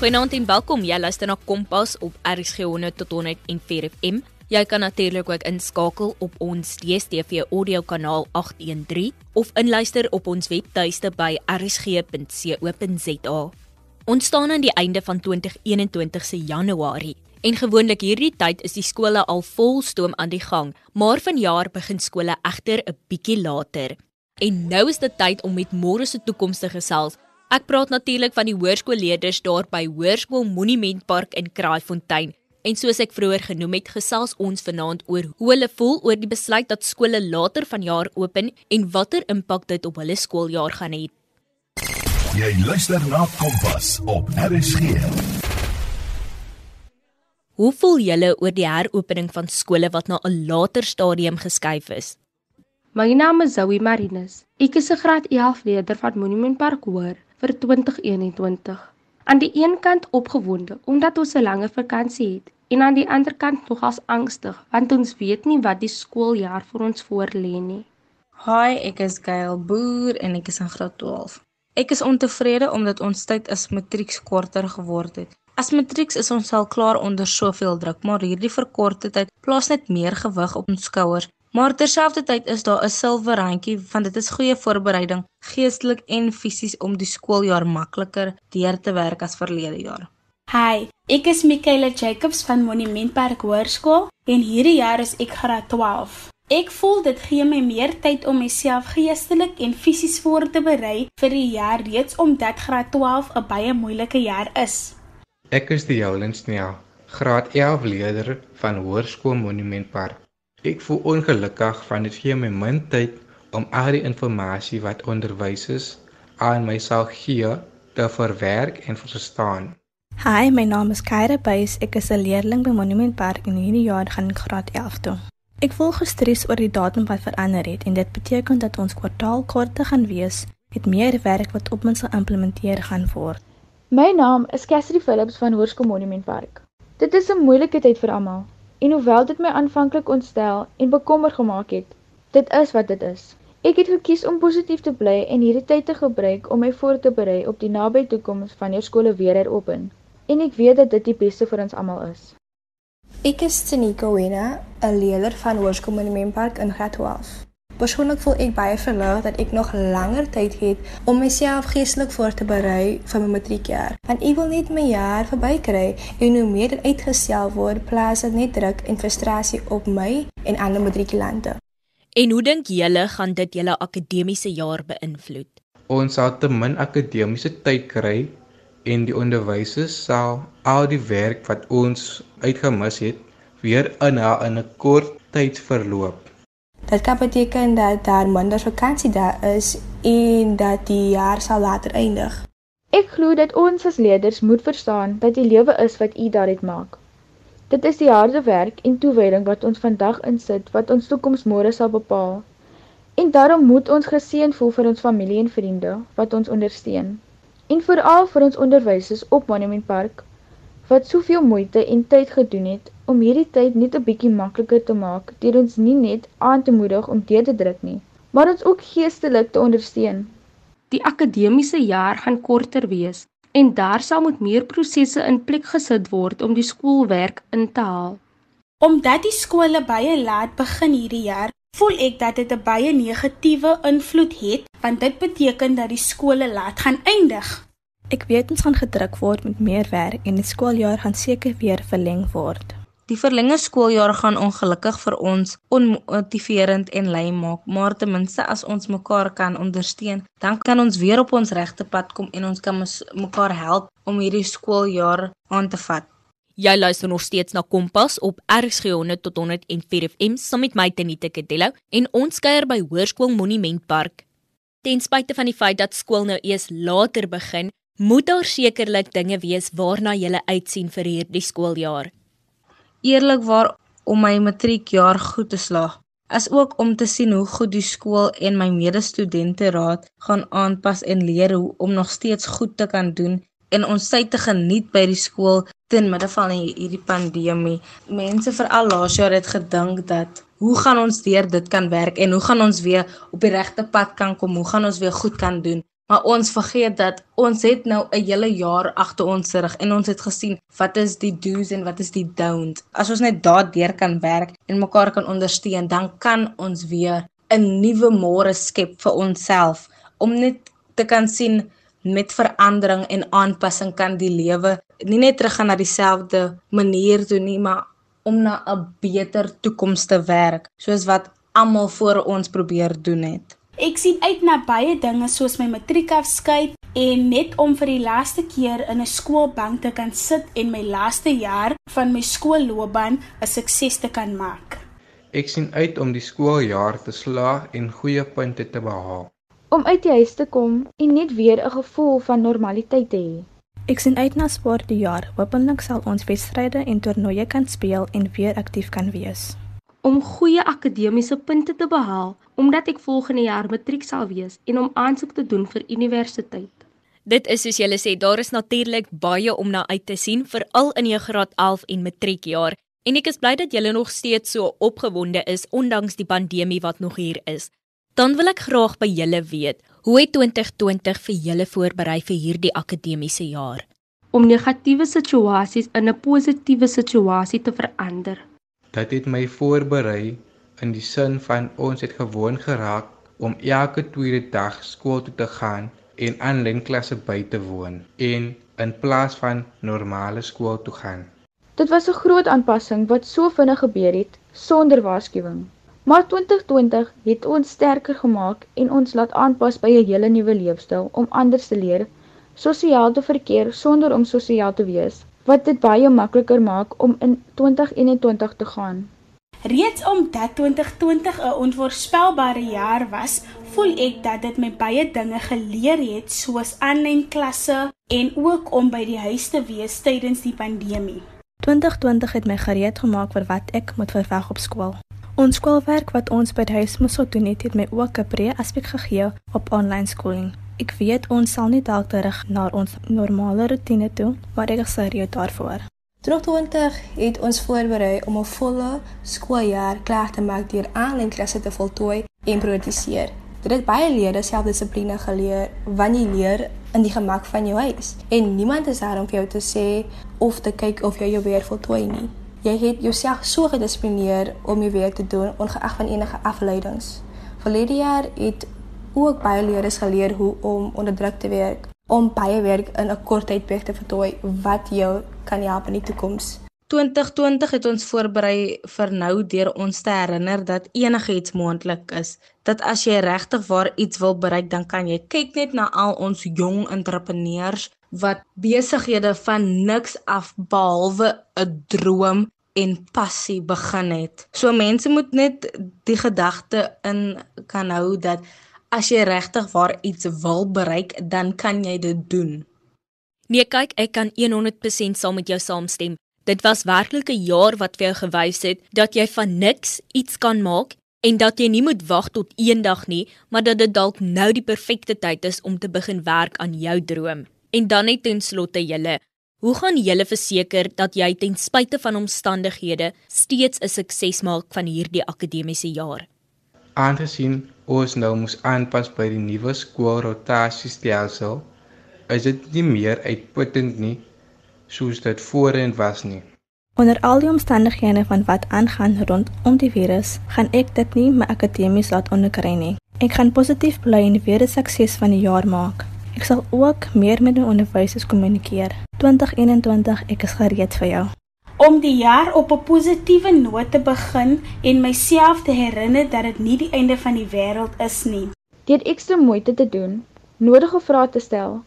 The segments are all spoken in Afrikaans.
Goeienaand en welkom. Jy luister na Kompas op RSG 100 tot 104 FM. Jy kan natuurlik ook inskakel op ons DStv audio kanaal 813 of inluister op ons webtuiste by rsg.co.za. Ons staan aan die einde van 2021 se Januarie en gewoonlik hierdie tyd is die skole al vol stoom aan die gang, maar vanjaar begin skole egter 'n bietjie later. En nou is dit tyd om met môre se toekoms te gesels Ek praat natuurlik van die hoërskoolleerders daar by Hoërskool Monumentpark in Kraaifontein. En soos ek vroeër genoem het, gesels ons vanaand oor hoe hulle voel oor die besluit dat skole later vanjaar open en watter impak dit op hulle skooljaar gaan hê. Jy luister na Kompas op RSG. Hoe voel julle oor die heropening van skole wat na 'n later stadium geskuif is? My naam is Zoe Marinus. Ek is 'n graad 11 leerder van Monumentpark Hoër vir 2021. Aan die een kant opgewonde omdat ons 'n lange vakansie het en aan die ander kant nogals angstig want ons weet nie wat die skooljaar vir ons voorlê nie. Hi, ek is Gail Boer en ek is in graad 12. Ek is ontevrede omdat ons tyd as matrieks korter geword het. As matrieks is ons al klaar onder soveel druk, maar hierdie verkorte tyd plaas net meer gewig op ons skouers Maar terselfdertyd is daar 'n silwer randjie van dit is goeie voorbereiding geestelik en fisies om die skooljaar makliker deur te werk as verlede jaar. Hi, ek is Michaela Jacobs van Monumentpark Hoërskool en hierdie jaar is ek graad 12. Ek voel dit gee my meer tyd om myself geestelik en fisies voor te berei vir die jaar reeds omdat graad 12 'n baie moeilike jaar is. Ek is die Jolens Nea, graad 11 leerder van Hoërskool Monumentpark. Ek voel ongelukkig van dit gee my min tyd om al die inligting wat onderwysers aan my sal gee te verwerk en verstaan. Hi, my naam is Kyra Buys. Ek is 'n leerling by Monument Park en hierdie jaar gaan ek graad 11 toe. Ek voel gestres oor die datum wat verander het en dit beteken dat ons kwartaal korter gaan wees met meer werk wat op ons geïmplementeer gaan word. My naam is Cassidy Phillips van Hoërskool Monument Park. Dit is 'n moeilike tyd vir almal. En hoewel dit my aanvanklik ontstel en bekommer gemaak het, dit is wat dit is. Ek het gekies om positief te bly en hierdie tyd te gebruik om my voor te berei op die nabye toekoms van jou skole weer heropen. En ek weet dat dit die beste vir ons almal is. Ek is Tanika Wena, 'n leerder van Hoërskool Monument Park in Graad 12. Persoonlik voel ek baie verlig dat ek nog langer tyd het om myself geestelik voor te berei vir my matriekjaar. Want ek wil net my jaar verbykry en hoe meer dit uitgestel word, plaas dit net druk en frustrasie op my en ander matrikulante. En hoe dink julle gaan dit julle akademiese jaar beïnvloed? Ons sal te min akademiese tyd kry en die onderwysers sal al die werk wat ons uitgemis het weer in 'n kort tyd verloop. Dit kan beteken dat daar minder vakansie daar is en dat die jaar sal later eindig. Ek glo dat ons as leerders moet verstaan dat die lewe is wat U daaruit maak. Dit is die harde werk en toewyding wat ons vandag insit wat ons toekoms môre sal bepaal. En daarom moet ons geseën voel vir ons familie en vriende wat ons ondersteun. En veral vir ons onderwysers op Monument Park wat soveel moeite en tyd gedoen het om hierdie tyd net 'n bietjie makliker te maak deur ons nie net aan te moedig om deur te druk nie, maar ons ook geestelik te ondersteun. Die akademiese jaar gaan korter wees en daar sal moet meer prosesse in plek gesit word om die skoolwerk in te haal. Omdat die skole baie laat begin hierdie jaar, voel ek dat dit 'n baie negatiewe invloed het want dit beteken dat die skole laat gaan eindig. Ek weet ons gaan gedruk word met meer werk en die skooljaar gaan seker weer verleng word. Die verlengde skooljaar gaan ongelukkig vir ons onmotiverend en lui maak, maar ten minste as ons mekaar kan ondersteun, dan kan ons weer op ons regte pad kom en ons kan mekaar help om hierdie skooljaar aan te vat. Jy luister nog steeds na Kompas op RSG 100 tot 104 FM saam met my Tenita Kadello en ons kuier by Hoërskool Monumentpark. Ten spyte van die feit dat skool nou eers later begin, moet daar sekerlik dinge wees waarna jy uitsien vir hierdie skooljaar. Eerlikwaar om my matriekjaar goed te slaag, as ook om te sien hoe goed die skool en my medestudente raad gaan aanpas en leer hoe om nog steeds goed te kan doen en ons tyd te geniet by die skool ten midde van hierdie pandemie. Mense veral laas jaar het gedink dat hoe gaan ons deur dit kan werk en hoe gaan ons weer op die regte pad kan kom? Hoe gaan ons weer goed kan doen? Maar ons vergeet dat ons het nou 'n hele jaar agter ons rug en ons het gesien wat is die do's en wat is die don'ts. As ons net daardeur kan werk en mekaar kan ondersteun, dan kan ons weer 'n nuwe môre skep vir onsself om net te kan sien met verandering en aanpassing kan die lewe nie net teruggaan na dieselfde manier toe nie, maar om na 'n beter toekoms te werk, soos wat almal voor ons probeer doen het. Ek sien uit na baie dinge soos my matriekafskeid en net om vir die laaste keer in 'n skoolbank te kan sit en my laaste jaar van my skoolloopbaan 'n sukses te kan maak. Ek sien uit om die skooljaar te slaag en goeie punte te behaal. Om uit die huis te kom en net weer 'n gevoel van normaliteit te hê. Ek sien uit na sportjaar. Hoopelik sal ons wedstryde en toernooie kan speel en weer aktief kan wees om goeie akademiese punte te behaal omdat ek volgende jaar matriek sal wees en om aansoek te doen vir universiteit. Dit is soos julle sê, daar is natuurlik baie om na uit te sien veral in jou graad 11 en matriekjaar en ek is bly dat julle nog steeds so opgewonde is ondanks die pandemie wat nog hier is. Dan wil ek graag by julle weet, hoe het 2020 vir julle voorberei vir hierdie akademiese jaar? Om negatiewe situasies in 'n positiewe situasie te verander. Dit het my voorberei in die sin van ons het gewoon geraak om elke tweede dag skool toe te gaan en aanlyn klasse by te woon en in plaas van normale skool toe gaan. Dit was 'n groot aanpassing wat so vinnig gebeur het sonder waarskuwing. Maar 2020 het ons sterker gemaak en ons laat aanpas by 'n hele nuwe leefstyl om anders te leer, sosiaal te verkeer sonder om sosiaal te wees wat dit baie makliker maak om in 2021 te gaan. Reeds omdat 2020 'n onvoorspelbare jaar was, voel ek dat dit my baie dinge geleer het soos aanlyn klasse en ook om by die huis te wees tydens die pandemie. 2020 het my gereed gemaak vir wat ek moet verwag op skool. Ons skoolwerk wat ons by die huis moes doen het, het my ook 'n breë aspek gegee op aanlyn skooling. Ek weet ons sal nie dalk terug na ons normale rotine toe, maar ek is gereed daarvoor. 2020 het ons voorberei om 'n volle skooljaar klaar te maak deur aanlyn klasse te voltooi en prioritiseer. Dit het baie leerders selfdissipline geleer wanneer jy leer in die gemak van jou huis en niemand is daar om vir jou te sê of te kyk of jy jou werk voltooi nie. Jy het jouself so gedissiplineer om jou werk te doen ongeag van enige afleidings. Verlede jaar het ook baie leerders geleer hoe om onder druk te werk, om baie werk in 'n kort tydperk te voltooi wat jou kan help in die toekoms. 2020 het ons voorberei vir nou deur ons te herinner dat enigiets moontlik is. Dat as jy regtig waar iets wil bereik, dan kan jy kyk net na al ons jong entrepreneurs wat besighede van niks af behalwe 'n droom en passie begin het. So mense moet net die gedagte in kan hou dat as jy regtig waar iets wil bereik, dan kan jy dit doen. Nee, kyk, ek kan 100% saam met jou saamstem. Dit was werklik 'n jaar wat vir jou gewys het dat jy van niks iets kan maak en dat jy nie moet wag tot eendag nie, maar dat dit dalk nou die perfekte tyd is om te begin werk aan jou droom. En dan net ten slotte julle, hoe gaan julle verseker dat jy ten spyte van omstandighede steeds 'n sukses maak van hierdie akademiese jaar? Aangesien ons nou moes aanpas by die nuwe skoolrotasiestelsel, is dit nie meer uitputtend nie soos dit voorheen was nie. Onder al die omstandighede van wat aangaan rondom die virus, gaan ek dit nie my akademies laat onderkry nie. Ek gaan positief bly en weer 'n sukses van die jaar maak. Ek sal ook meer met my onderwysers kommunikeer. 2021, ek is gereed vir jou om die jaar op 'n positiewe noot te begin en myself te herinner dat dit nie die einde van die wêreld is nie. Deur ekstra moeite te doen, nodige vrae te stel,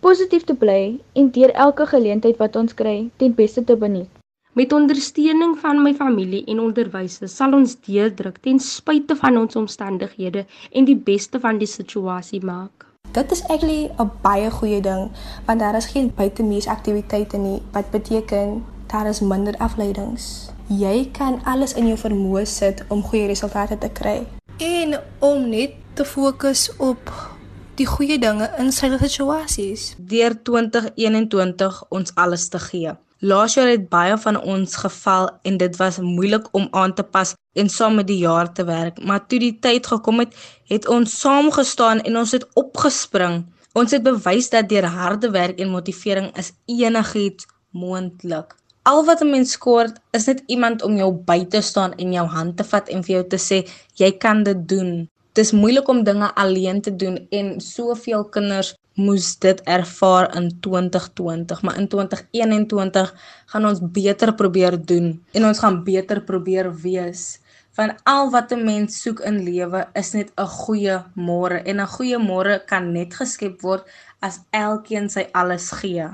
positief te bly en deur elke geleentheid wat ons kry, ten beste te benut. Met ondersteuning van my familie en onderwysers sal ons deurdruk ten spyte van ons omstandighede en die beste van die situasie maak. Dit is eintlik 'n baie goeie ding want daar is geen buitemuursaktiwiteite nie wat beteken daar is minder afleidings. Jy kan alles in jou vermoë sit om goeie resultate te kry en om net te fokus op die goeie dinge in sy situasies. Deur 2021 ons alles te gee. Laas jaar het baie van ons geval en dit was moeilik om aan te pas en saam met die jaar te werk, maar toe die tyd gekom het, het ons saamgestaan en ons het opgespring Ons het bewys dat deur harde werk en motivering is enigiets moontlik. Al wat 'n mens kort is net iemand om jou by te staan en jou hand te vat en vir jou te sê jy kan dit doen. Dis moeilik om dinge alleen te doen en soveel kinders moes dit ervaar in 2020, maar in 2021 gaan ons beter probeer doen en ons gaan beter probeer wees van al wat 'n mens soek in lewe is net 'n goeie môre en 'n goeie môre kan net geskep word as elkeen sy alles gee.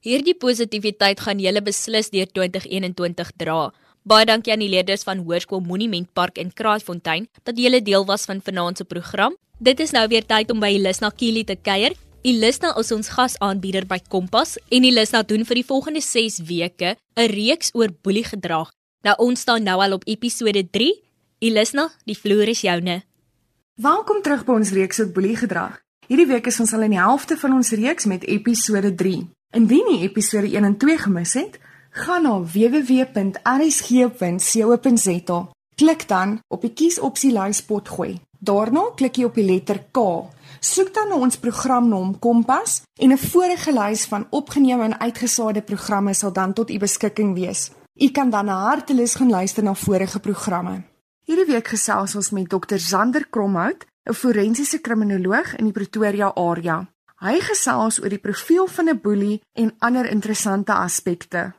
Hierdie positiwiteit gaan julle beslis deur 2021 dra. Baie dankie aan die leerders van Hoërskool Monumentpark in Kraaifontein dat julle deel was van vanaand se program. Dit is nou weer tyd om by Elisna Kili te kuier. Elisna is ons gasaanbieder by Kompas en Elisna doen vir die volgende 6 weke 'n reeks oor boeliegedrag Nou ons staan nou al op episode 3. Elisna, die vloer is joune. Welkom terug by ons reeks oor boelie gedrag. Hierdie week is ons al in die helfte van ons reeks met episode 3. Indien jy episode 1 en 2 gemis het, gaan na www.rsg.co.za. Klik dan op die kiesopsie lys potgooi. Daarna klik jy op die letter K. Soek dan na ons programnaam Kompas en 'n vorige lys van opgeneem en uitgesaade programme sal dan tot u beskikking wees. U kan dan na hartelus gaan luister na vorige programme. Hierdie week gesels ons met Dr. Zander Kromhout, 'n forensiese kriminoloog in die Pretoria area. Hy gesels oor die profiel van 'n boelie en ander interessante aspekte.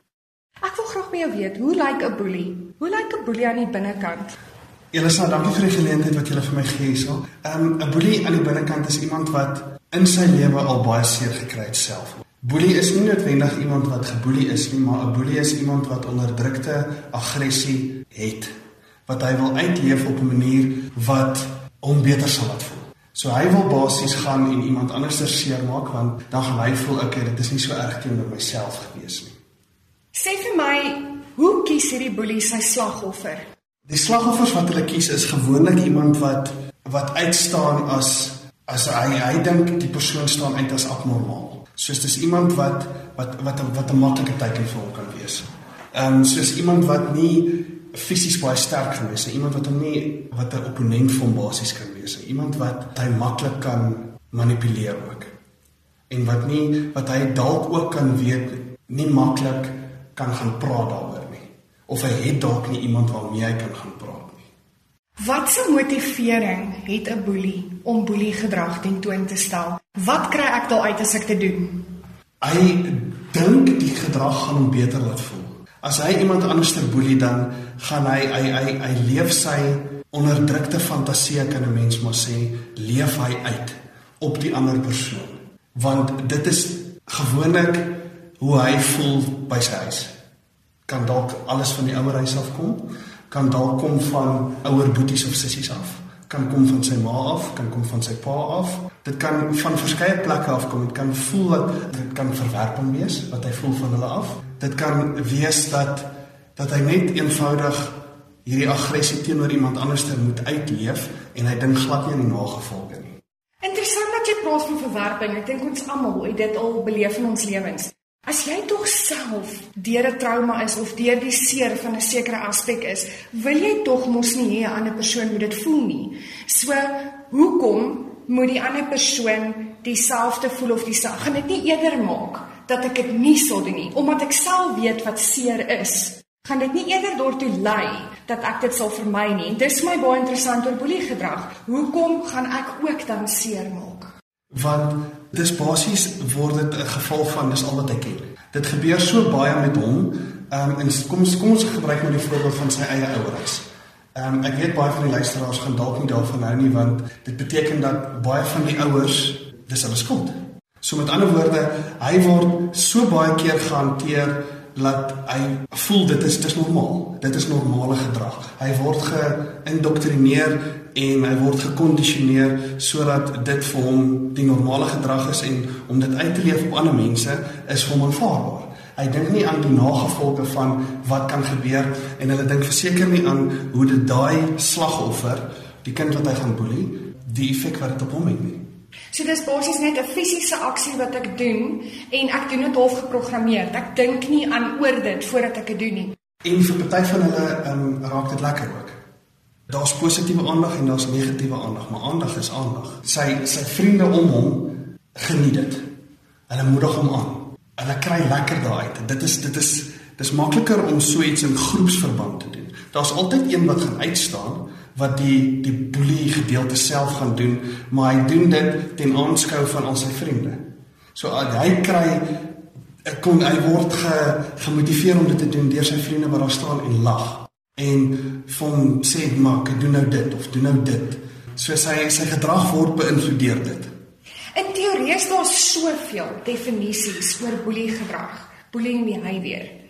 Ek wil graag by jou weet, hoe lyk 'n boelie? Hoe lyk 'n boelie aan die binnekant? Elisa, dankie vir die geleentheid wat jy vir my gee hierso. Um 'n boelie aan die binnekant is iemand wat in sy lewe al baie seer gekry het self. Boelie is nie noodwendig iemand wat geboelie is nie, maar 'n boelie is iemand wat onderdrukte aggressie het wat hy wil uitleef op 'n manier wat hom beter sal laat voel. So hy wil basies gaan en iemand anders seermaak want dan gaan hy voel okay, dit is nie so erg teenoor myself gewees nie. Sê vir my, hoe kies hierdie boelie sy slagoffer? Die slagoffers wat hulle kies is gewoonlik iemand wat wat uitstaan as as hy hy dink die persoon staan uit as abnormaal soos dis iemand wat wat wat wat 'n maklike teiken vir hom kan wees. Ehm um, soos iemand wat nie fisies baie sterk gewees iemand wat hom nie wat 'n opponent vir hom basies kan wees, iemand wat hy maklik kan manipuleer ook. En wat nie wat hy dalk ook kan weet nie maklik kan gaan praat daaroor nie. Of hy het dalk nie iemand waarmee hy kan gaan praat nie. Wat se motivering het 'n boelie om boelie gedrag ten toon te stel? Wat kry ek daal uit as ek dit doen? Hy dink die gedrag gaan hom beter laat voel. As hy iemand anders ter boelie dan gaan hy hy hy hy leef sy onderdrukte fantasie kan 'n mens maar sê, leef hy uit op die ander persoon. Want dit is gewoonlik hoe hy voel by sy huis. Kan dalk alles van die ouer huis af kom, kan dalk kom van ouer boeties of sissies af kan kom van sy ma af, kan kom van sy pa af. Dit kan van verskeie plekke afkom. Dit kan voel dat dit kan verwerping wees wat hy voel van hulle af. Dit kan wees dat dat hy net eenvoudig hierdie aggressie teenoor iemand anders te moet uitleef en hy dink glad nie aan die nagevolge nie. Interessant dat jy praat van verwerping. Ek dink ons almal het dit al beleef in ons lewens. As jy tog self deur 'n trauma is of deur die seer van 'n sekere aspek is, wil jy tog mos nie hê 'n ander persoon moet dit voel nie. So, hoekom moet die ander persoon dieselfde voel of dieselfde? Gaan dit nie eerder maak dat ek dit nie sou doen nie, omdat ek self weet wat seer is? Gaan dit nie eerder daartoe lei dat ek dit sal vermy nie? En dis my baie interessant oor boelie gedrag. Hoekom gaan ek ook dan seer maak? Want dis basies word dit 'n geval van dis al wat hy ken. Dit gebeur so baie met hom. Ehm um, en kom kom ons gebruik nou die voorbeeld van sy eie ouers. Ehm um, ek weet baie van die luisteraars gaan dalk nie daarvan hou nie want dit beteken dat baie van die ouers dis hulle skuld. So met ander woorde, hy word so baie keer gehanteer laat hy voel dit is dis normaal. Dit is normale gedrag. Hy word geïndoktrineer en hy word gekondisioneer sodat dit vir hom die normale gedrag is en om dit uit te leef op ander mense is vir hom aanvaarbaar. Hy dink nie aan die nagevolge van wat kan gebeur en hulle dink verseker nie aan hoe dit daai slagoffer, die kind wat hy gaan boelie, die effek wat dit op hom het nie. So dis basies net 'n fisiese aksie wat ek doen en ek doen dit half geprogrammeer. Ek dink nie aan oor dit voordat ek dit doen nie. En vir party van hulle um, raak dit lekker ook. Daar's positiewe aandag en daar's negatiewe aandag, maar aandag is aandag. Sy sy vriende om hom geniet dit. Hulle moedig hom aan. Hulle kry lekker daaruit. Dit is dit is dis makliker om so iets in groepsverband te doen. Daar's altyd een wat gaan uitstaan wat die die boelie gedeelte self gaan doen, maar hy doen dit ten aanskou van al sy vriende. So hy kry ek kon hy word ge, gemotiveer om dit te doen deur sy vriende wat daar staan en lag en van sê maak doen nou dit of doen nou dit. So sy sy gedrag word beïnvloed dit. In teorie is daar soveel definisies oor boelie gedrag, bullying behavior.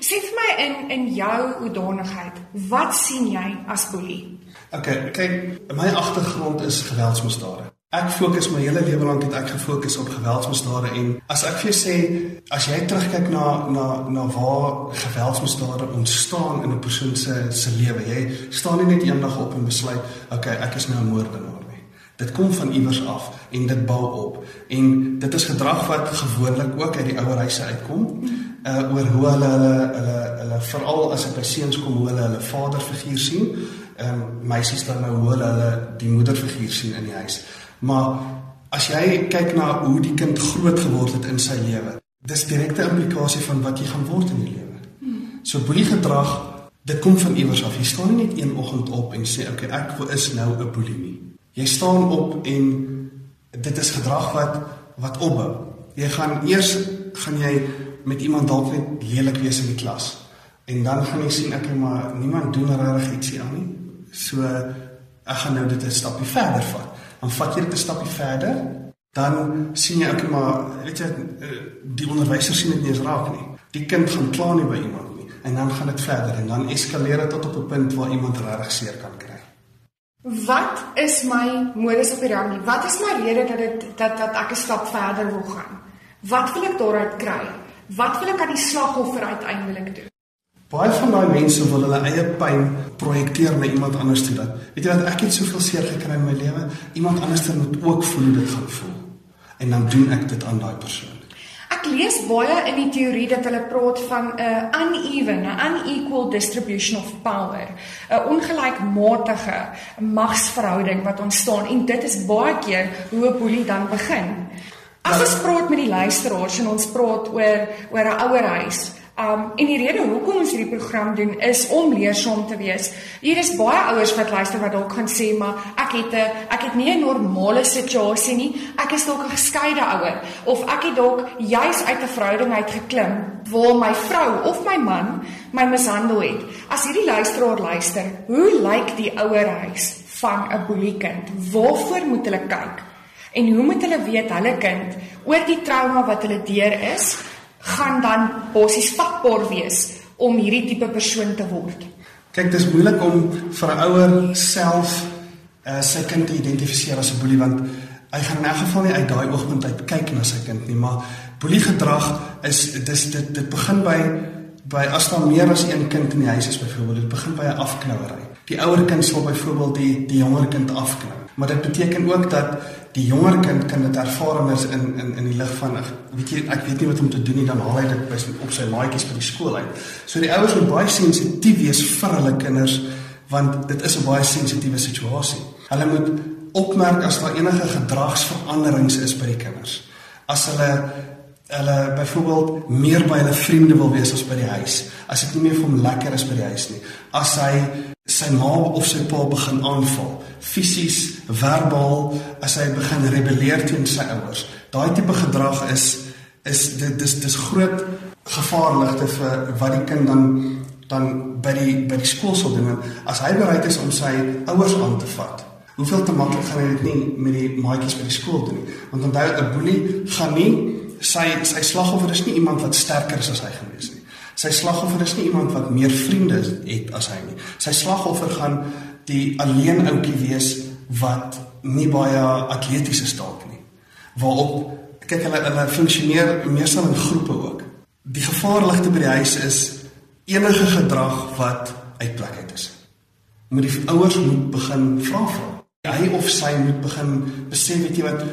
Sê vir my in in jou hoedanigheid, wat sien jy as boelie? Okay, kyk, my agtergrond is geweldsmisdade. Ek fokus my hele lewe lank het ek gefokus op geweldsmisdade en as ek vir jou sê as jy terugkyk na na na waar geweldsmisdade ontstaan in 'n persoon se se lewe, jy staan nie net eendag op en besluit, okay, ek is nou 'n moordenaar nie. Dit kom van iewers af en dit bou op en dit is gedrag wat gewoonlik ook uit die ouer huise uitkom uh oor hoe hulle hulle hulle hulle veral as dit by seuns kom hoe hulle hulle vaderfiguur sien. Ehm um, meisies dan nou hoe hulle die moederfiguur sien in die huis. Maar as jy kyk na hoe die kind groot geword het in sy lewe, dis direkte implikasie van wat jy gaan word in die lewe. So boelie gedrag, dit kom van iewers af. Jy staan nie net een oggend op en sê, "Oké, okay, ek is nou 'n boelie nie." Jy staan op en dit is gedrag wat wat opbou. Jy gaan eers gaan jy met iemand dalk net lelik wees in die klas. En dan gaan jy sien ek maar niemand doen regtig ietsie aan nie. So ek gaan nou dit 'n stapie verder vat dan vat jy dit 'n stapie verder, dan sien jy ook maar weet jy die onderwyser sien dit nie eens raak nie. Die kind gaan kla nie by iemand nie en dan gaan dit verder en dan eskaleer dit tot op 'n punt waar iemand regtig seer kan kry. Wat is my modus operandi? Wat is my rede dat dit dat dat ek 'n stap verder wil gaan? Wat wil ek daaruit kry? Wat wil ek aan die slagoffer uiteindelik doen? Baie van daai mense wil hulle eie pyn projekteer na iemand anders toe dat weet jy wat ek het soveel seer gekry in my lewe, iemand anders moet ook voel dit gaan voel. En dan doen ek dit aan daai persoon. Ek lees baie in die teorie dat hulle praat van 'n uneven, 'n unequal distribution of power, 'n ongelykmatige magsverhouding wat ontstaan en dit is baie keer hoe 'n boelie dan begin. As ons praat met die luisteraars en ons praat oor oor 'n ouerhuis, Um en die rede hoekom ons hierdie program doen is om leersaam te wees. Hier is baie ouers wat luister wat dalk gaan sê, maar ek het 'n ek het nie 'n normale situasie nie. Ek is dalk 'n geskeide ouer of ek het dalk juis uit 'n verhouding uit geklim waar my vrou of my man my mishandel het. As hierdie luisteraar luister, hoe lyk die ouerhuis van 'n boeliekind? Waarvoor moet hulle kyk? En hoe moet hulle weet hulle kind oor die trauma wat hulle deur is? gaan dan basies vatbaar wees om hierdie tipe persoon te word. Kyk, dit is moeilik om vir 'n ouer self uh, sy kind te identifiseer as 'n boelie want hy gaan in 'n geval nie uit daai oogpunt uit kyk na sy kind nie, maar boelie gedrag is dis dit dit begin by by as daar meer as een kind in die huis is byvoorbeeld, dit begin by 'n afknouery. Die ouer kind sal byvoorbeeld die die jonger kind afknou. Maar dit beteken ook dat die jonger kind kan dit ervaar anders in in in die lig van weet jy ek weet nie wat om te doen nie dan haal hy dit by op sy maatjies by die skool uit. So die ouers moet baie sensitief wees vir hulle kinders want dit is 'n baie sensitiewe situasie. Hulle moet opmerk as daar enige gedragsveranderings is by die kinders. As hulle hulle byvoorbeeld meer by hulle vriende wil wees as by die huis. As dit nie meer vir hom lekker is by die huis nie. As hy sy ma of sy pa begin aanval fisies, verbaal as hy begin rebelleer teen sy ouers. Daai tipe gedrag is is dit dis dis groot gevaarligte vir wat die kind dan dan by die by die skool sal doen as hy bereid is om sy ouers aan te vat. Hoeveel te maklik gaan hy dit nie met die maatjies by die skool doen nie. Want onthou 'n boelie gaan nie sy sy slagoffer is nie iemand wat sterker is as hy gewees nie. Sy slagoffer is nie iemand wat meer vriende het as hy nie. Sy slagoffer gaan die alleen ouetjie wees wat nie baie atleties is dalk nie. Waarop kyk hulle hulle funksioneer meestal in groepe ook. Die gevaarligste by die huis is enige gedrag wat uitplek uit is. Moet die ouers moet begin vra vra. Hy of sy moet begin besef weet jy wat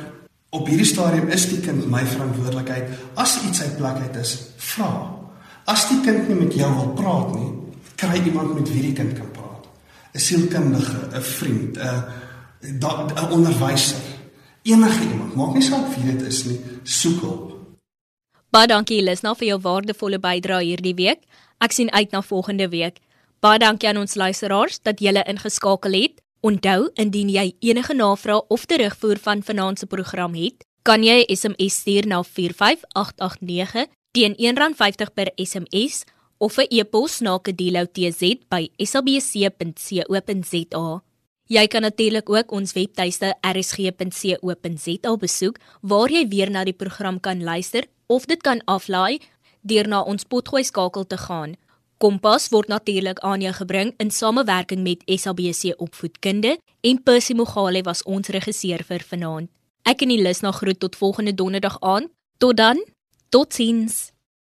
op hierdie stadium is die kind my verantwoordelikheid. As iets uitplek uit is, vra. As die kind nie met jou wil praat nie, kry iemand met wie die kind kan praat. 'n sielkundige, 'n vriend, 'n 'n onderwyser. Enige iemand, maak nie saak wie dit is nie, soek hulp. Baie dankie Lisna vir jou waardevolle bydrae hierdie week. Ek sien uit na volgende week. Baie dankie aan ons luisteraars dat julle ingeskakel het. Onthou, indien jy enige navrae of terugvoer van vanaand se program het, kan jy 'n SMS stuur na 45889 teen R1.50 per SMS of 'n e-pos na kedeloutz@sabc.co.za. Jy kan natuurlik ook ons webtuiste rsg.co.za besoek waar jy weer na die program kan luister of dit kan aflaai deur na ons potgooi skakel te gaan. Kompas word natuurlik aan jou gebring in samewerking met SABC Opvoedkunde en Percy Mogale was ons regisseur vir vanaand. Ek en Elis na groet tot volgende donderdag aand. Tot dan. Totsiens.